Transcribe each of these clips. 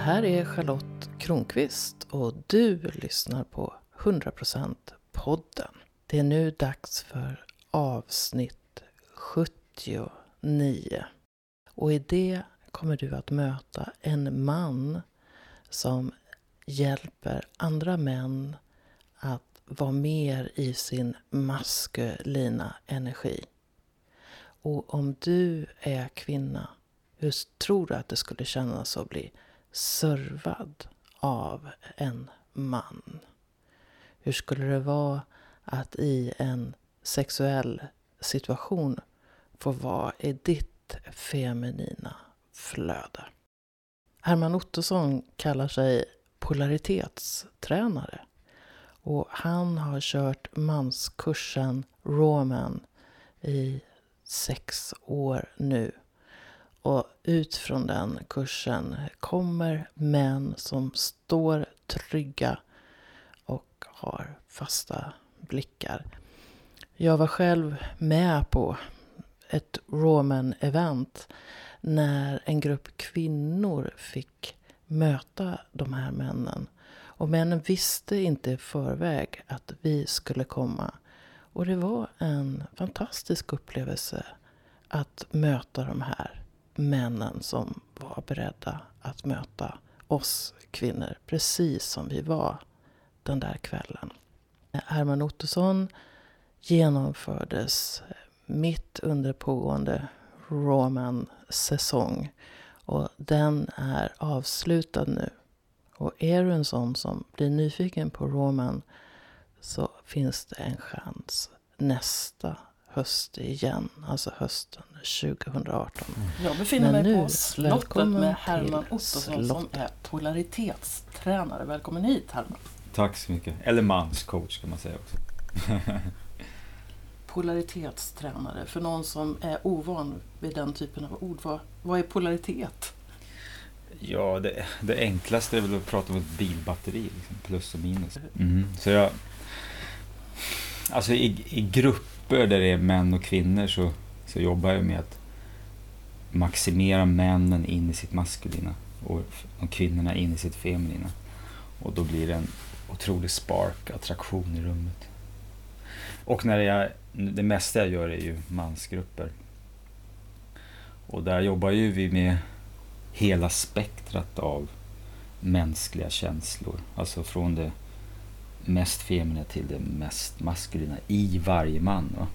här är Charlotte Kronqvist och du lyssnar på 100% podden. Det är nu dags för avsnitt 79. Och i det kommer du att möta en man som hjälper andra män att vara mer i sin maskulina energi. Och om du är kvinna, hur tror du att det skulle kännas att bli servad av en man? Hur skulle det vara att i en sexuell situation få vara i ditt feminina flöde? Herman Ottosson kallar sig polaritetstränare. Och han har kört manskursen Roman i sex år nu. Och ut från den kursen kommer män som står trygga och har fasta blickar. Jag var själv med på ett Roman-event när en grupp kvinnor fick möta de här männen. Och männen visste inte i förväg att vi skulle komma. Och det var en fantastisk upplevelse att möta de här männen som var beredda att möta oss kvinnor precis som vi var den där kvällen. Herman Ottosson genomfördes mitt under pågående Roman-säsong. Och den är avslutad nu. Och är du en sån som blir nyfiken på Roman så finns det en chans nästa höst igen, alltså hösten 2018. Mm. Jag befinner Men mig nu, på slottet med Herman Ottosson som är polaritetstränare. Välkommen hit Herman. Tack så mycket. Eller manscoach kan man säga också. polaritetstränare, för någon som är ovan vid den typen av ord. Vad, vad är polaritet? Ja, det, det, enklaste är väl att prata om ett bilbatteri, liksom, plus och minus. Mm. Så jag, alltså i, i grupper där det är män och kvinnor så, så jobbar jag med att maximera männen in i sitt maskulina och, och kvinnorna in i sitt feminina. Och då blir det en otrolig spark, attraktion i rummet. Och när jag, det mesta jag gör är ju mansgrupper. Och där jobbar ju vi med hela spektrat av mänskliga känslor. Alltså från det mest feminina till det mest maskulina i varje man. Va?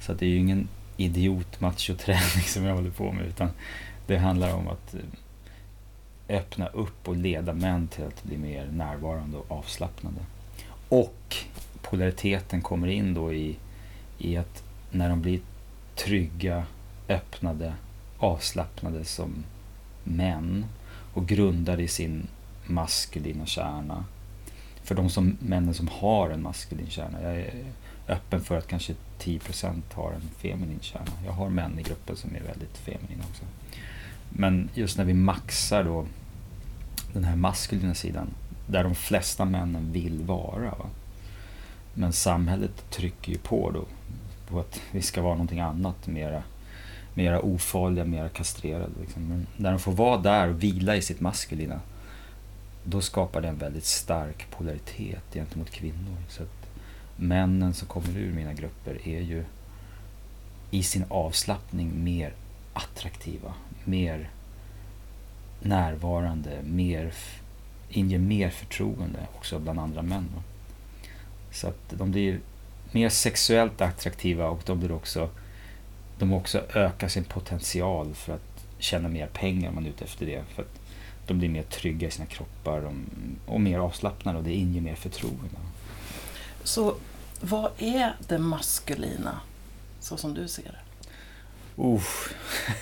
Så det är ju ingen idiot machoträning som jag håller på med utan det handlar om att eh, öppna upp och leda män till att bli mer närvarande och avslappnade. Och polariteten kommer in då i, i att när de blir trygga, öppnade, avslappnade som män och grundade i sin maskulina kärna. För de som, männen som har en maskulin kärna. Jag är öppen för att kanske 10% har en feminin kärna. Jag har män i gruppen som är väldigt feminina också. Men just när vi maxar då den här maskulina sidan, där de flesta männen vill vara. Va? Men samhället trycker ju på då på att vi ska vara någonting annat, mera, mera ofarliga, mera kastrerade. Liksom. Men när de får vara där och vila i sitt maskulina, då skapar det en väldigt stark polaritet gentemot kvinnor. Så att männen som kommer ur mina grupper är ju i sin avslappning mer attraktiva, mer närvarande, mer, inger mer förtroende också bland andra män. Så att de blir mer sexuellt attraktiva och de blir också de också ökar sin potential för att tjäna mer pengar om man är ute efter det. För att de blir mer trygga i sina kroppar och mer avslappnade och det inger mer förtroende. Så vad är det maskulina, så som du ser det? Uh.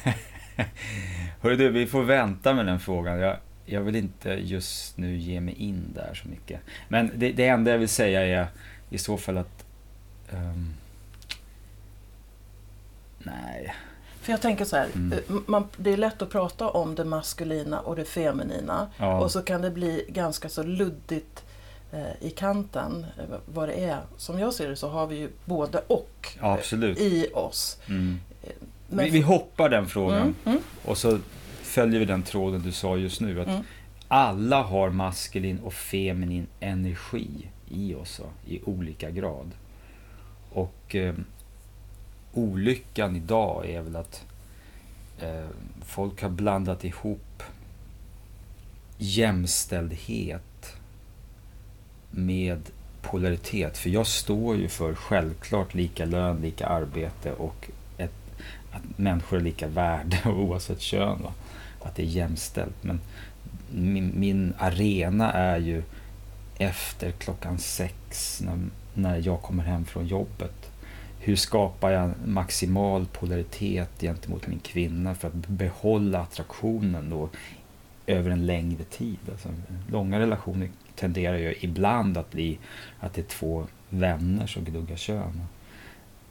Hörru du, vi får vänta med den frågan. Jag, jag vill inte just nu ge mig in där så mycket. Men det, det enda jag vill säga är i så fall att... Um, nej. För jag tänker så här, mm. Eh, man, det är lätt att prata om det maskulina och det feminina. Ja. Och så kan det bli ganska så luddigt i kanten eh, vad det är. Som jag ser det så har vi ju både och ja, i oss. Mm. Vi, vi, hoppar den frågan mm, mm. och så följer vi den tråden du sa just nu. Att mm. alla har maskulin och feminin energi i oss i olika grad. Och eh, olyckan idag är väl att eh, folk har blandat ihop jämställdhet med polaritet. För jag står ju för självklart lika lön, lika arbete och ett, att människor är lika värde oavsett kön. Va? Att det är jämställt. Men min, min arena är ju efter klockan sex när, när jag kommer hem från jobbet. Hur skapar jag maximal polaritet gentemot min kvinna för att behålla attraktionen då över en längre tid? Alltså, långa relationer tenderar ju ibland att bli att det är två vänner som gnuggar kön.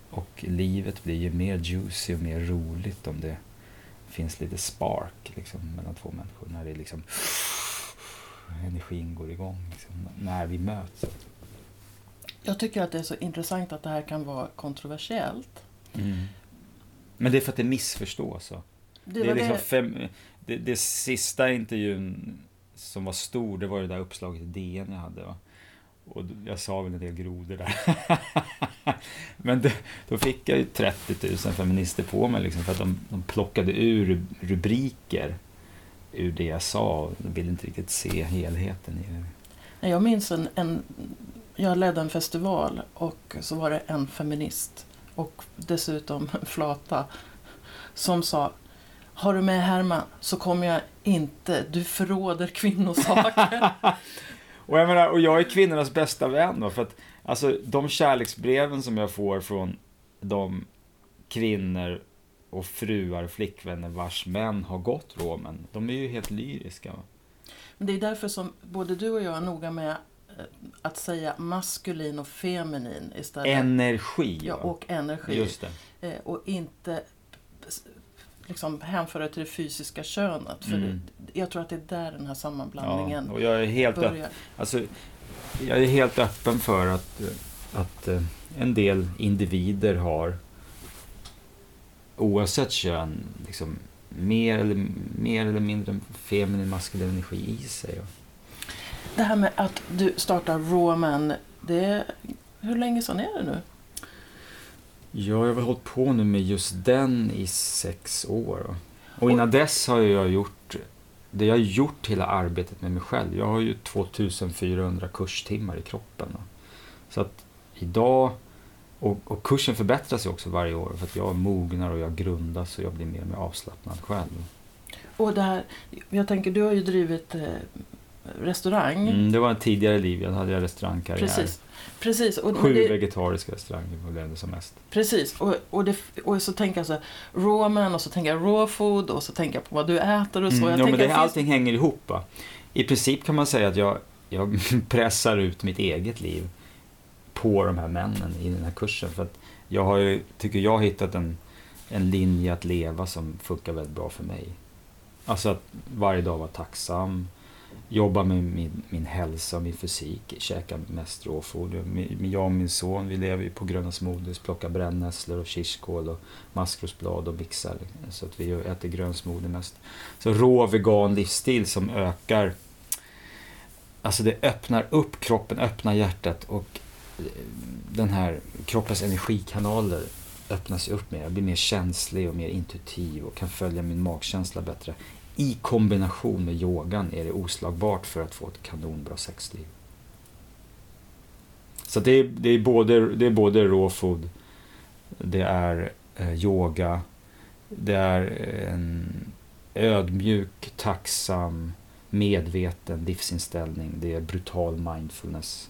Och livet blir ju mer juicy och mer roligt om det finns lite spark liksom, mellan två människor. När det liksom energin går igång, liksom, när vi möts. Jag tycker att det är så intressant att det här kan vara kontroversiellt. Mm. Men det är för att det missförstås. Så. Det, det, är liksom det... Fem, det, det sista intervjun som var stor, det var det där uppslaget i DN jag hade. Va? Och jag sa väl en del grodor där. Men det, då fick jag ju 30 000 feminister på mig liksom, för att de, de plockade ur rubriker ur det jag sa och ville inte riktigt se helheten i det. Jag minns en, en jag ledde en festival och så var det en feminist och dessutom en flata som sa har du med Herman så kommer jag inte, du förråder kvinnosaker. och, jag menar, och jag är kvinnornas bästa vän då, för att alltså, de kärleksbreven som jag får från de kvinnor och fruar flickvänner vars män har gått romen, de är ju helt lyriska. Men det är därför som både du och jag är noga med att säga maskulin och feminin istället. Energi. Ja, och energi. Just det. Eh, och inte liksom hänföra till det fysiska könet. För mm. det, jag tror att det är där den här sammanblandningen ja, och jag är helt börjar. Alltså, jag är helt öppen för att, att eh, en del individer har oavsett kön liksom, mer, eller, mer eller mindre feminin maskulin energi i sig. Det här med att du startar Roman, det, hur länge sedan är det nu? Ja, jag har väl hållit på nu med just den i sex år. Och innan dess har jag gjort det jag har gjort hela arbetet med mig själv. Jag har ju 2400 kurstimmar i kroppen. Så att idag, och, och kursen förbättras ju också varje år för att jag mognar och jag grundas och jag blir mer och mer avslappnad själv. Och det här, jag tänker, du har ju drivit eh, restaurang. Mm, det var en tidigare liv, jag hade restaurangkarriär. Precis. Precis. Och, Sju det, vegetariska restauranger var det som mest. Precis, och, och, det, och så tänker jag så här, och så tänker jag raw food och så tänker jag på vad du äter och så. Mm, jag ja, men det, allting hänger ihop. Va? I princip kan man säga att jag, jag pressar ut mitt eget liv på de här männen i den här kursen. För att jag har ju, tycker jag hittat en, en linje att leva som funkar väldigt bra för mig. Alltså att varje dag vara tacksam, Jobba med min, min hälsa och min fysik, käka mest råfoder. Jag och min son vi lever ju på gröna smoothies, plockar brännässlor och kirskål och maskrosblad och mixar. Så att vi äter grön smoothie mest. Så rå vegan livsstil som ökar, alltså det öppnar upp kroppen, öppnar hjärtat och eh, den här kroppens energikanaler öppnas upp mer. Jag blir mer känslig och mer intuitiv och kan följa min magkänsla bättre i kombination med yogan är det oslagbart för att få ett kanonbra sexliv. Så det är, det är både, det är både raw food, det är eh, yoga, det är en ödmjuk, tacksam, medveten livsinställning. Det är brutal mindfulness.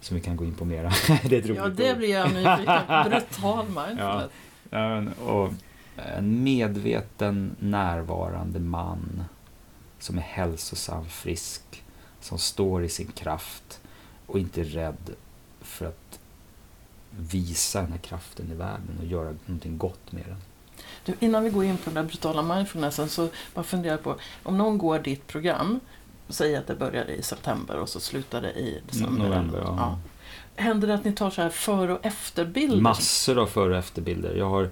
Som vi kan gå in på mera. det är ja, det blir jag nyfiken Brutal mindfulness. Ja, och en medveten, närvarande man som är hälsosam, frisk, som står i sin kraft och inte är rädd för att visa den här kraften i världen och göra någonting gott med den. Du, innan vi går in på den där brutala mindfulnessen så bara fundera på om någon går ditt program, säg att det började i september och så slutade i december. November, ja. ja. Händer det att ni tar så här före och efterbilder? Massor av före och efterbilder. Jag har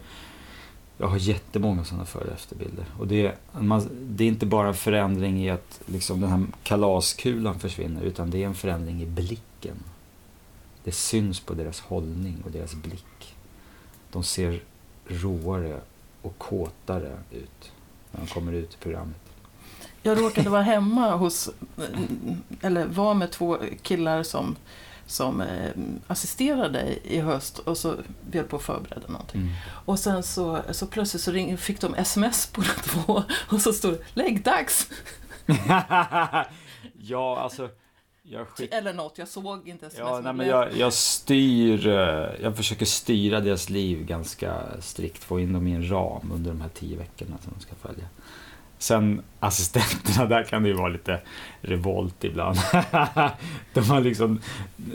jag har jättemånga sådana före och efterbilder. Och det, man, det är inte bara en förändring i att liksom, den här kalaskulan försvinner, utan det är en förändring i blicken. Det syns på deras hållning och deras blick. De ser råare och kåtare ut när de kommer ut i programmet. Jag råkade vara hemma hos, eller var med två killar som, som eh, assisterade i höst och så vi höll på att förbereda någonting. Mm. Och sen så, så plötsligt så ring, fick de sms båda två och så stod det läggdags. ja, alltså Skick... Eller något, jag såg inte sms. Ja, nej, men jag, jag styr, eh, jag försöker styra deras liv ganska strikt, få in dem i en ram under de här tio veckorna som de ska följa. Sen assistenterna, där kan det ju vara lite revolt ibland. de har liksom,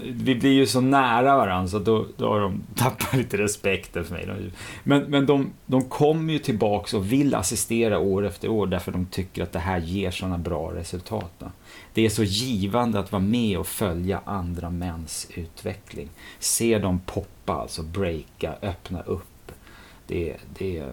vi blir ju så nära varandra så då, då har de tappat lite respekten för mig. Men, men de, de kommer ju tillbaks och vill assistera år efter år därför de tycker att det här ger sådana bra resultat. Då. Det är så givande att vara med och följa andra mäns utveckling. Se dem poppa, alltså breaka, öppna upp. Det, det,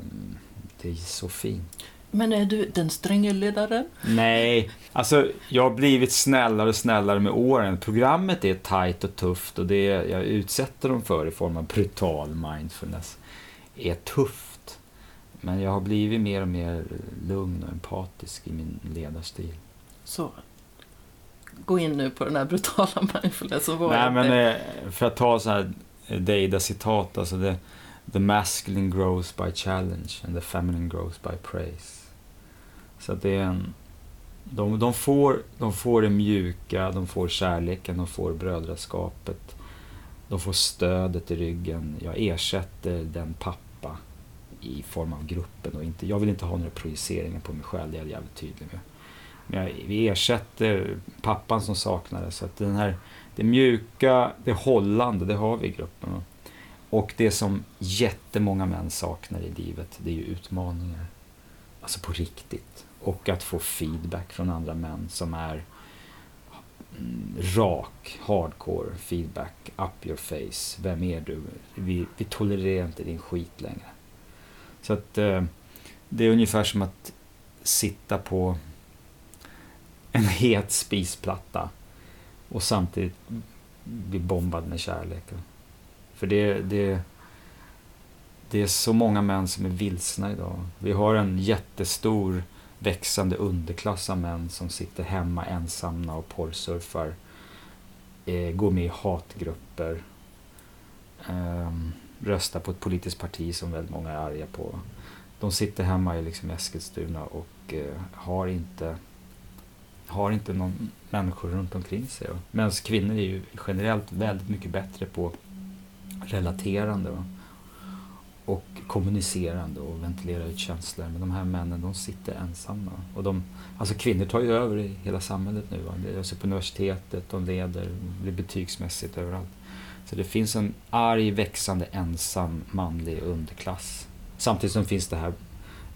det är så fint. Men är du den stränge ledaren? Nej, alltså jag har blivit snällare och snällare med åren. Programmet är tight och tufft och det jag utsätter dem för i form av brutal mindfulness är tufft. Men jag har blivit mer och mer lugn och empatisk i min ledarstil. Så, gå in nu på den här brutala mindfulness. Nej, men? Eh, för att ta så här Deida-citat, alltså det, the masculine grows by challenge and the feminine grows by praise. Så att det är en... De, de, får, de får det mjuka, de får kärleken, de får brödraskapet. De får stödet i ryggen. Jag ersätter den pappa i form av gruppen. Och inte, jag vill inte ha några projiceringar på mig själv, det är jag jävligt tydlig med. Men jag, vi ersätter pappan som saknades. Så att den här, det mjuka, det hållande, det har vi i gruppen. Och det som jättemånga män saknar i livet, det är ju utmaningar. Alltså på riktigt. Och att få feedback från andra män som är mm, rak, hardcore feedback, up your face. Vem är du? Vi, vi tolererar inte din skit längre. Så att eh, det är ungefär som att sitta på en het spisplatta och samtidigt bli bombad med kärlek. För det, det, det är så många män som är vilsna idag. Vi har en jättestor växande underklass av män som sitter hemma ensamma och porrsurfar. Eh, går med i hatgrupper. Eh, röstar på ett politiskt parti som väldigt många är arga på. De sitter hemma i liksom Eskilstuna och eh, har inte har inte någon människor runt omkring sig. Medan kvinnor är ju generellt väldigt mycket bättre på relaterande va? Och kommunicerande och ventilera ut känslor. Men de här männen de sitter ensamma. Och de, alltså kvinnor tar ju över i hela samhället nu. Va? Alltså på universitetet, de leder, blir betygsmässigt överallt. Så det finns en arg, växande, ensam manlig underklass. Samtidigt som finns det här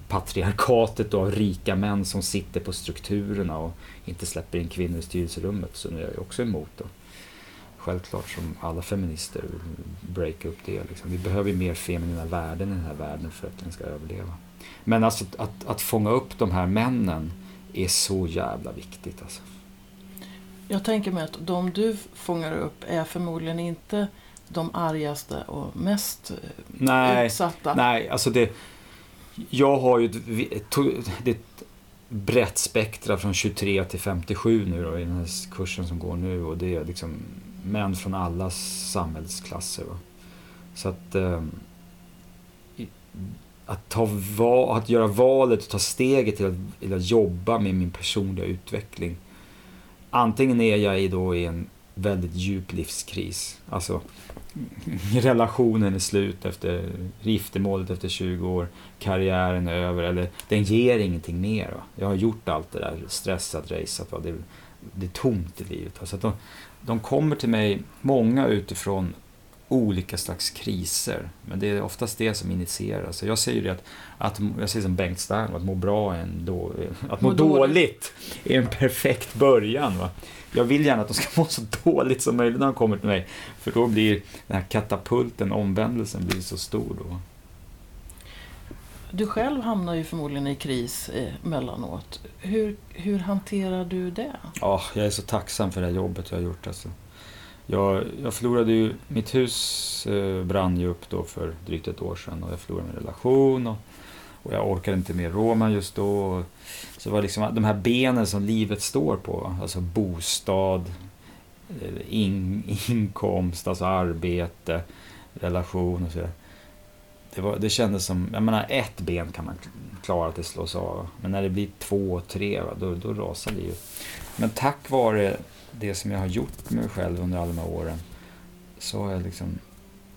patriarkatet av rika män som sitter på strukturerna och inte släpper in kvinnor i styrelserummet. Så nu är jag också emot. Då. Självklart som alla feminister vill breaka upp det. Liksom. Vi behöver mer feminina värden i den här världen för att den ska överleva. Men alltså att, att fånga upp de här männen är så jävla viktigt. Alltså. Jag tänker mig att de du fångar upp är förmodligen inte de argaste och mest nej, utsatta. Nej, alltså det, jag har ju ett, ett brett spektra från 23 till 57 nu då, i den här kursen som går nu och det är liksom män från alla samhällsklasser. Va? Så att, eh, att, ta va, att göra valet och ta steget till att, till att jobba med min personliga utveckling. Antingen är jag i, då i en väldigt djup livskris. Alltså relationen är slut efter giftermålet efter 20 år, karriären är över eller den ger ingenting mer. Va? Jag har gjort allt det där, stressat, raceat, va? Det, det är tomt i livet. Alltså de, de kommer till mig, många utifrån olika slags kriser. Men det är oftast det som initierar. Så jag säger det att, att jag säger som Bengt Stern, att må bra är en då, att må, må dåligt. dåligt är en perfekt början. Va? jag vill gärna att de ska må så dåligt som möjligt när de kommer till mig. För då blir den här katapulten, omvändelsen, blir så stor då. Du själv hamnar ju förmodligen i kris eh, emellanåt. Hur, hur hanterar du det? Ja, jag är så tacksam för det jobbet jag har gjort. Alltså. Jag, jag förlorade ju, mitt hus eh, brann ju upp då för drygt ett år sedan och jag förlorade min relation och, och jag orkade inte med Roma just då. Så det var liksom de här benen som livet står på, alltså bostad, eh, in, inkomst, alltså arbete, relation och sådär. Det, var, det kändes som, jag menar ett ben kan man klara att det slås av. Men när det blir två, tre, då, då rasar det ju. Men tack vare det som jag har gjort med mig själv under alla de här åren så har jag liksom,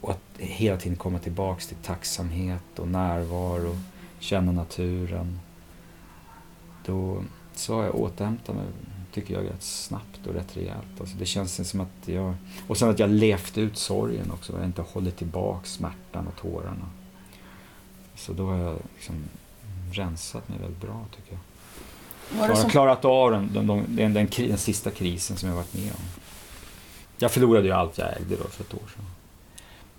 och att hela tiden komma tillbaks till tacksamhet och närvaro, känna naturen. Då, så har jag återhämtat mig, tycker jag, rätt snabbt och rätt rejält. Alltså det känns som att jag, och sen att jag levt ut sorgen också, jag har inte hållit tillbaks smärtan och tårarna. Så då har jag liksom rensat mig väldigt bra tycker jag. Var det som... klarat av den, den, den, den, den, den sista krisen som jag varit med om. Jag förlorade ju allt jag ägde då för ett år sedan.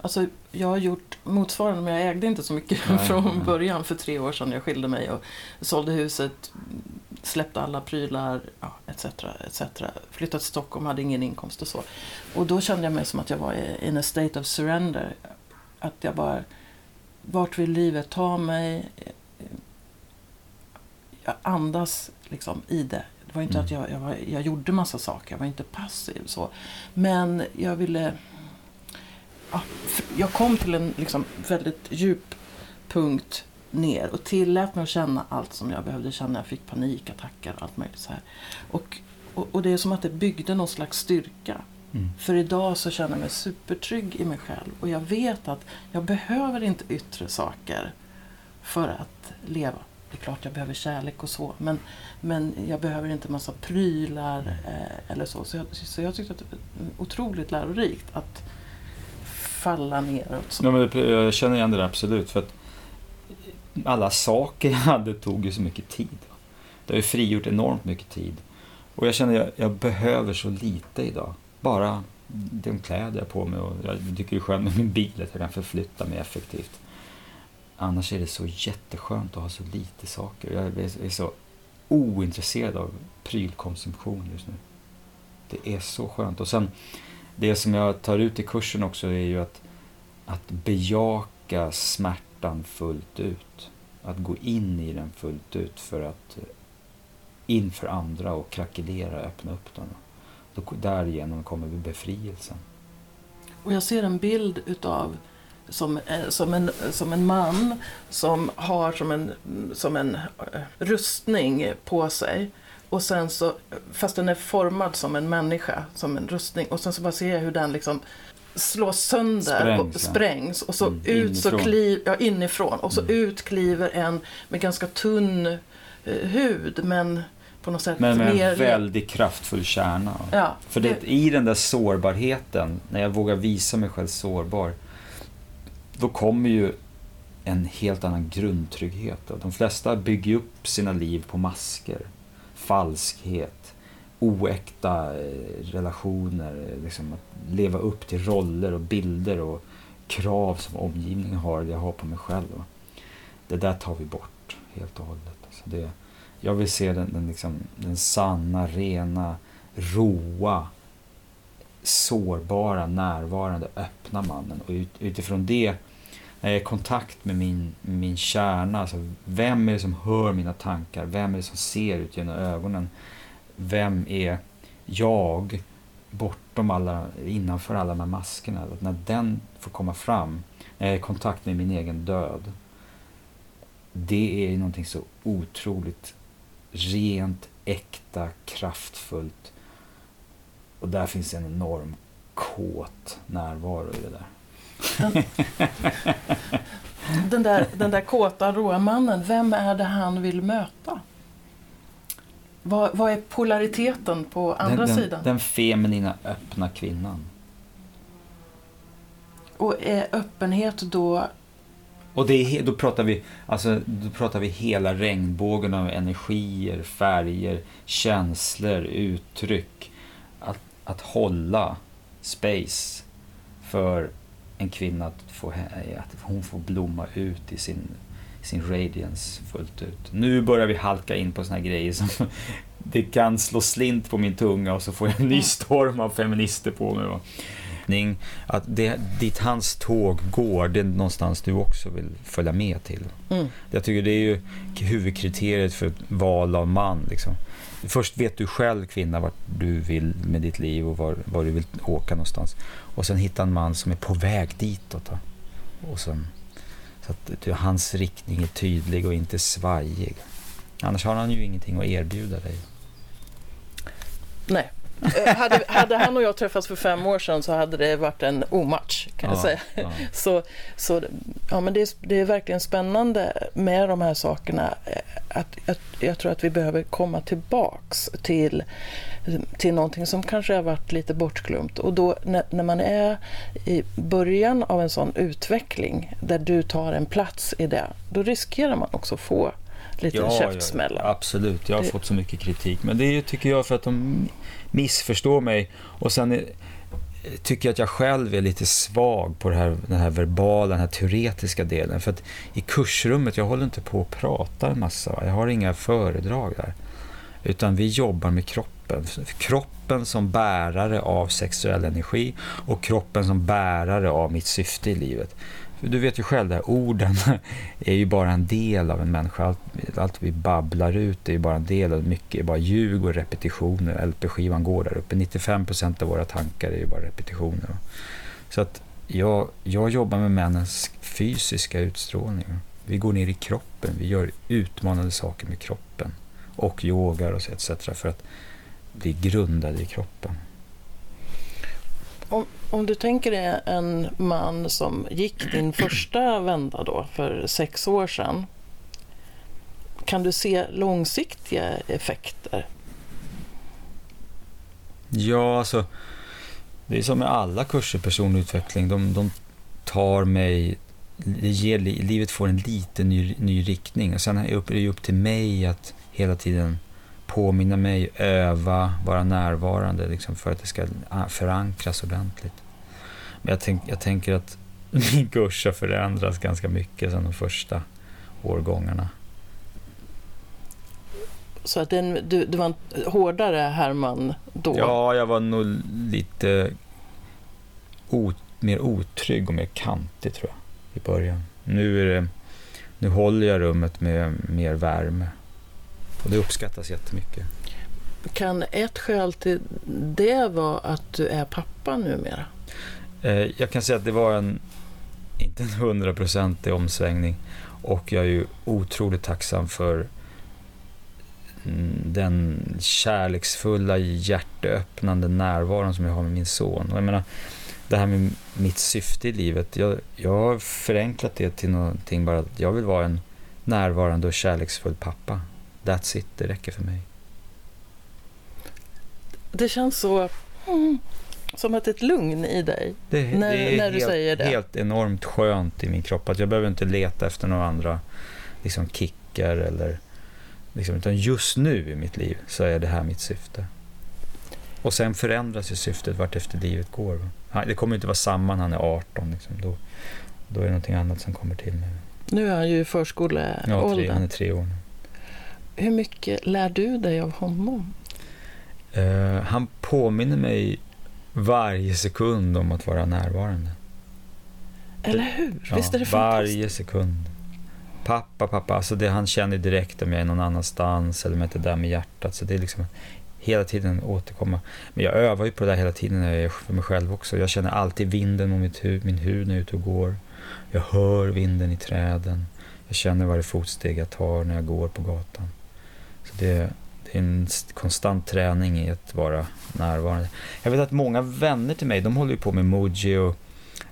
Alltså, jag har gjort motsvarande, men jag ägde inte så mycket nej, från nej. början för tre år sedan. Jag skilde mig och sålde huset, släppte alla prylar, ja, etc, etc. Flyttade till Stockholm, hade ingen inkomst och så. Och då kände jag mig som att jag var in a state of surrender. Att jag bara, vart vill livet ta mig? Jag andas liksom i det. Det var inte mm. att jag, jag, var, jag gjorde massa saker, jag var inte passiv så. Men jag ville... Ja, jag kom till en liksom väldigt djup punkt ner och tillät mig att känna allt som jag behövde känna. Jag fick panikattacker och allt möjligt så här. Och, och, och det är som att det byggde någon slags styrka. Mm. För idag så känner jag mig supertrygg i mig själv och jag vet att jag behöver inte yttre saker för att leva. Det är klart jag behöver kärlek och så men, men jag behöver inte massa prylar eh, eller så. Så jag, så jag tyckte att det var otroligt lärorikt att falla neråt. Ja, men jag känner igen det där absolut. För att alla saker jag hade tog ju så mycket tid. Det har ju frigjort enormt mycket tid. Och jag känner att jag, jag behöver så lite idag bara de kläder jag på mig och jag tycker det är skönt med min bil att jag kan förflytta mig effektivt. Annars är det så jätteskönt att ha så lite saker. Jag är så ointresserad av prylkonsumtion just nu. Det är så skönt. Och sen det som jag tar ut i kursen också är ju att, att bejaka smärtan fullt ut. Att gå in i den fullt ut för att eh, inför andra och krackelera, öppna upp den. Då, därigenom kommer vi befrielsen. Och jag ser en bild utav som, eh, som, en, som en man som har som en, som en eh, rustning på sig. Och sen så, fast den är formad som en människa, som en rustning. Och sen så bara ser jag hur den liksom slås sönder sprängs, och sprängs. Och så mm, ut inifrån. så kliv, ja, inifrån. Och så mm. ut kliver en med ganska tunn eh, hud men på något sätt Men med mer... en väldigt kraftfull kärna. Ja, För det, i den där sårbarheten, när jag vågar visa mig själv sårbar, då kommer ju en helt annan grundtrygghet. De flesta bygger upp sina liv på masker, falskhet, oäkta eh, relationer, liksom att leva upp till roller och bilder och krav som omgivningen har, jag har på mig själv. Det där tar vi bort helt och hållet. Alltså det, jag vill se den, den, liksom, den sanna, rena, roa, sårbara, närvarande, öppna mannen. Och ut, utifrån det, när jag är i kontakt med min, min kärna, alltså vem är det som hör mina tankar? Vem är det som ser ut genom ögonen? Vem är jag bortom alla, innanför alla de här maskerna? Att när den får komma fram, när jag är i kontakt med min egen död, det är någonting så otroligt rent, äkta, kraftfullt. Och där finns en enorm kåt närvaro i det där. Den, där, den där kåta, råa mannen, vem är det han vill möta? Vad, vad är polariteten på andra den, sidan? Den feminina, öppna kvinnan. Och är öppenhet då och det är, då, pratar vi, alltså, då pratar vi hela regnbågen av energier, färger, känslor, uttryck. Att, att hålla space för en kvinna att, få, att hon får blomma ut i sin, sin radiance fullt ut. Nu börjar vi halka in på såna här grejer som det kan slå slint på min tunga och så får jag en ny storm av feminister på mig. Att det, dit hans tåg går, det är någonstans du också vill följa med till. Mm. Jag tycker det är ju huvudkriteriet för val av man. Liksom. Först vet du själv, kvinna, vart du vill med ditt liv och var, var du vill åka någonstans. Och sen hitta en man som är på väg ditåt. Och sen, så att hans riktning är tydlig och inte svajig. Annars har han ju ingenting att erbjuda dig. Nej. Eh, hade, hade, han och jag träffats för fem år sedan så hade det varit en omatch kan ja, jag säga. Ja. Så, så ja, men det, är, det är verkligen spännande med de här sakerna. Eh, att, att, jag tror att vi behöver komma tillbaks till, till någonting som kanske har varit lite bortglömt. Och då när, när man är i början av en sån utveckling där du tar en plats i det, då riskerar man också få lite ja, käftsmällar. Ja, absolut, jag har det... fått så mycket kritik. Men det är tycker jag för att de Missförstå mig. Och sen är, tycker jag att jag själv är lite svag på det här, den här verbala, den här teoretiska delen. För att i kursrummet, jag håller inte på och pratar en massa. Jag har inga föredrag där. Utan vi jobbar med kroppen. Kroppen som bärare av sexuell energi och kroppen som bärare av mitt syfte i livet. Du vet ju själv, där, orden är ju bara en del av en människa. Allt, allt vi babblar ut är ju bara en del av mycket, är bara ljug och repetitioner. LP-skivan går där uppe. 95% av våra tankar är ju bara repetitioner. Så att jag, jag jobbar med männens fysiska utstrålning. Vi går ner i kroppen, vi gör utmanande saker med kroppen. Och yogar och så, etc. för att bli grundade i kroppen. Och om du tänker dig en man som gick din första vända då för sex år sedan. Kan du se långsiktiga effekter? Ja, alltså det är som med alla kurser personlig utveckling. De, de tar mig, ger, livet får en liten ny, ny riktning. Och sen är det upp till mig att hela tiden påminna mig, öva, vara närvarande liksom, för att det ska förankras ordentligt. Men jag, tänk, jag tänker att min kurs har förändrats ganska mycket sedan de första årgångarna. Så att den, du, du var en hårdare Herman då? Ja, jag var nog lite ot, mer otrygg och mer kantig tror jag i början. Nu, är det, nu håller jag rummet med mer värme och det uppskattas jättemycket. Kan ett skäl till det vara att du är pappa numera? Eh, jag kan säga att det var en, inte en hundraprocentig omsvängning. Och jag är ju otroligt tacksam för den kärleksfulla, hjärteöppnande närvaron som jag har med min son. Och jag menar, det här med mitt syfte i livet. Jag, jag har förenklat det till någonting bara att jag vill vara en närvarande och kärleksfull pappa. That's it, det räcker för mig. Det känns så mm, som att ett lugn i dig det, när, det är när du helt, säger det. helt enormt skönt i min kropp. Att jag behöver inte leta efter några andra liksom, kickar eller liksom, utan just nu i mitt liv så är det här mitt syfte. Och sen förändras ju syftet vart efter livet går. Det kommer inte vara samma när han är 18. Liksom. Då, då är det någonting annat som kommer till. Nu är han ju i förskoleåldern. Ja, han är tre år nu. Hur mycket lär du dig av honom? Uh, han påminner mig varje sekund om att vara närvarande. Eller hur? Ja, Visst är det Varje sekund. Pappa, pappa, alltså det han känner direkt om jag är någon annanstans eller om jag inte är där med hjärtat. Så det är liksom hela tiden återkomma. Men jag övar ju på det där hela tiden när jag är för mig själv också. Jag känner alltid vinden mot mitt huvud, min hud när jag är ute och går. Jag hör vinden i träden. Jag känner varje fotsteg jag tar när jag går på gatan. Så det, en konstant träning i att vara närvarande. Jag vet att många vänner till mig, de håller på med Moji och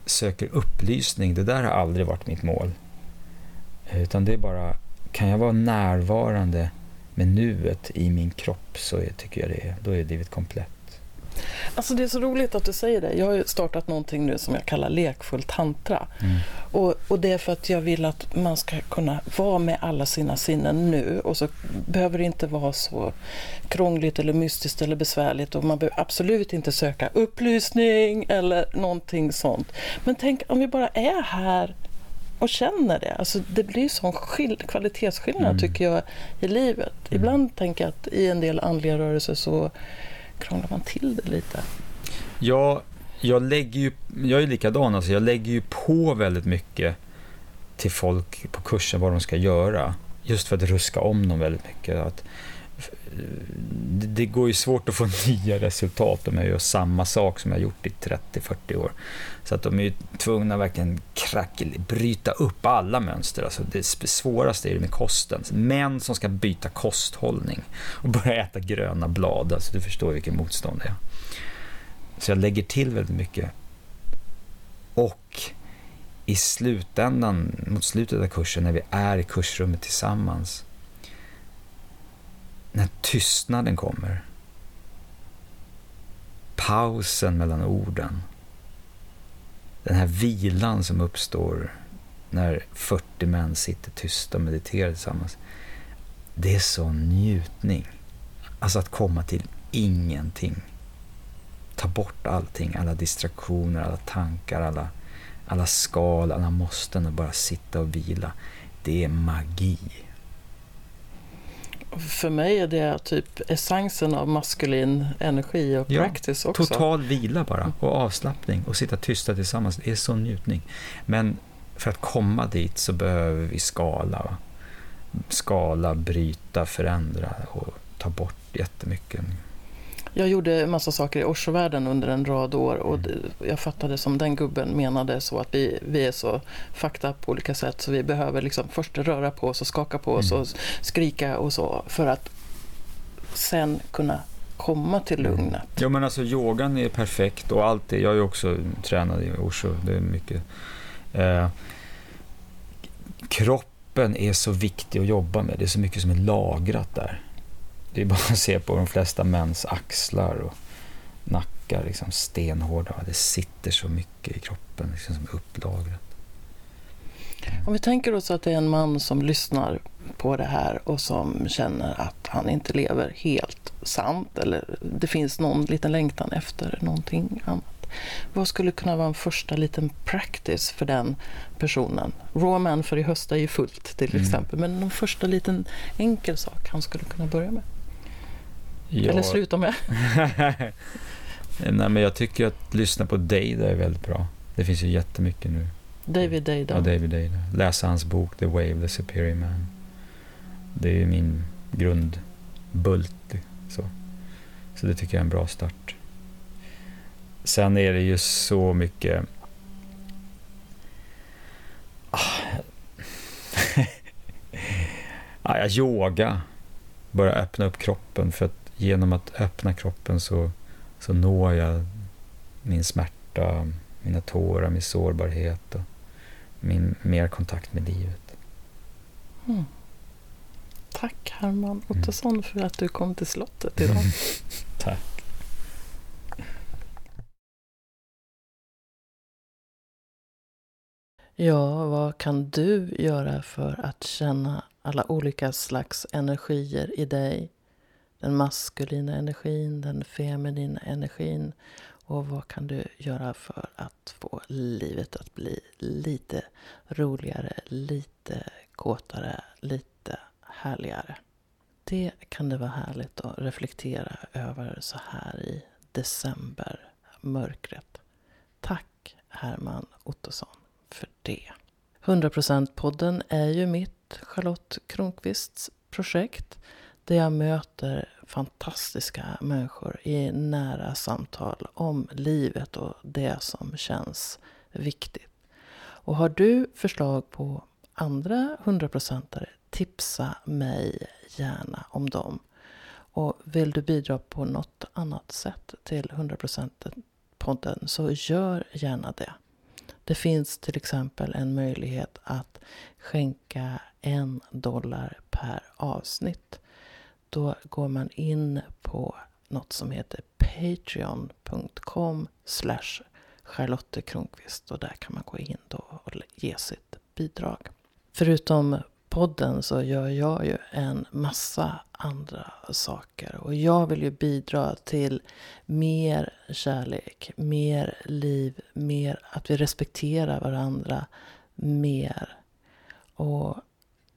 söker upplysning. Det där har aldrig varit mitt mål. Eh, utan det är bara, kan jag vara närvarande med nuet i min kropp så tycker jag det är, då är livet komplett. Alltså det är så roligt att du säger det. Jag har startat någonting nu som jag kallar lekfull tantra. Mm. Och, och det är för att jag vill att man ska kunna vara med alla sina sinnen nu och så behöver det inte vara så krångligt eller mystiskt eller besvärligt och man behöver absolut inte söka upplysning eller någonting sånt. Men tänk om vi bara är här och känner det. Alltså, det blir sån kvalitetsskillnad mm. tycker jag i livet. Mm. Ibland tänker jag att i en del andliga rörelser så krånglar man till det lite. Ja, jag lägger ju, jag är likadan, alltså jag lägger ju på väldigt mycket till folk på kursen vad de ska göra. Just för att ruska om dem väldigt mycket. Att, det går ju svårt att få nya resultat om jag gör samma sak som jag gjort i 30-40 år. Så att de är ju tvungna att verkligen krackel, bryta upp alla mönster. Alltså det svåraste är det med kosten. Män som ska byta kosthållning och börja äta gröna blad. Alltså du förstår vilken motstånd det är. Så jag lägger till väldigt mycket. Och i slutändan, mot slutet av kursen, när vi är i kursrummet tillsammans, när tystnaden kommer, pausen mellan orden, den här vilan som uppstår när 40 män sitter tysta och mediterar tillsammans. Det är sån njutning. Alltså att komma till ingenting. Ta bort allting, alla distraktioner, alla tankar, alla, alla skal, alla måsten och bara sitta och vila. Det är magi. För mig är det typ essensen av maskulin energi och ja, practice också. Total vila bara och avslappning och sitta tysta tillsammans. Det är sån njutning. Men för att komma dit så behöver vi skala. Skala, bryta, förändra och ta bort jättemycket. Jag gjorde en massa saker i Orsovärlden under en rad år och jag fattade som den gubben menade så att vi, vi är så fakta på olika sätt så vi behöver liksom först röra på oss och skaka på oss mm. och skrika och så för att sen kunna komma till mm. lugnet. Ja men alltså yogan är perfekt och allt det. Jag är också tränad i Osho. Det är mycket. Eh, kroppen är så viktig att jobba med. Det är så mycket som är lagrat där. Det är bara att se på de flesta mäns axlar och nackar, liksom stenhårda. Det sitter så mycket i kroppen liksom, som är upplagrat. Om vi tänker oss att det är en man som lyssnar på det här och som känner att han inte lever helt sant eller det finns någon liten längtan efter någonting annat. Vad skulle kunna vara en första liten practice för den personen? Raw Man för i höst är ju fullt till mm. exempel, men någon första liten enkel sak han skulle kunna börja med? Ja. Eller sluta med. Nej, men jag tycker att lyssna på Data är väldigt bra. Det finns ju jättemycket nu. David Data. Ja, David Data. Läsa hans bok The Wave, The Superior Man. Det är min grundbult. Så. så det tycker jag är en bra start. Sen är det ju så mycket... Ah. ja, yoga. Börja öppna upp kroppen för att genom att öppna kroppen så, så når jag min smärta, mina tårar, min sårbarhet och min mer kontakt med livet. Mm. Tack Herman Ottosson mm. för att du kom till slottet idag. Tack. Ja, vad kan du göra för att känna alla olika slags energier i dig den maskulina energin, den feminina energin. Och vad kan du göra för att få livet att bli lite roligare, lite kåtare, lite härligare? Det kan det vara härligt att reflektera över så här i decembermörkret. Tack Herman Ottosson för det. 100%-podden är ju mitt, Charlotte Kronqvists projekt där jag möter fantastiska människor i nära samtal om livet och det som känns viktigt. Och har du förslag på andra hundraprocentare, tipsa mig gärna om dem. Och vill du bidra på något annat sätt till 100%-podden så gör gärna det. Det finns till exempel en möjlighet att skänka en dollar per avsnitt då går man in på något som heter patreon.com slash Charlotte Kronqvist och där kan man gå in då och ge sitt bidrag. Förutom podden så gör jag ju en massa andra saker och jag vill ju bidra till mer kärlek, mer liv, mer att vi respekterar varandra, mer. Och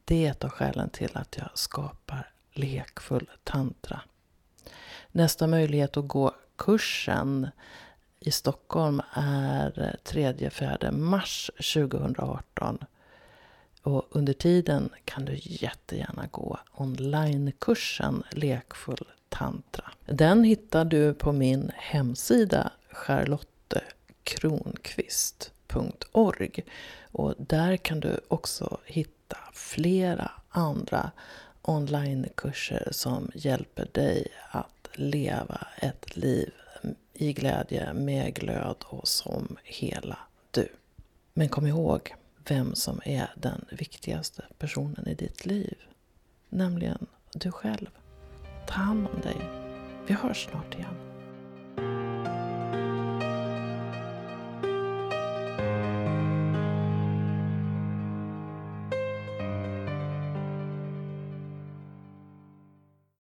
det är ett av skälen till att jag skapar lekfull tantra. Nästa möjlighet att gå kursen i Stockholm är 3-4 mars 2018. Och under tiden kan du jättegärna gå onlinekursen Lekfull tantra. Den hittar du på min hemsida charlottekronqvist.org. Och där kan du också hitta flera andra onlinekurser som hjälper dig att leva ett liv i glädje, med glöd och som hela du. Men kom ihåg vem som är den viktigaste personen i ditt liv. Nämligen du själv. Ta hand om dig. Vi hörs snart igen.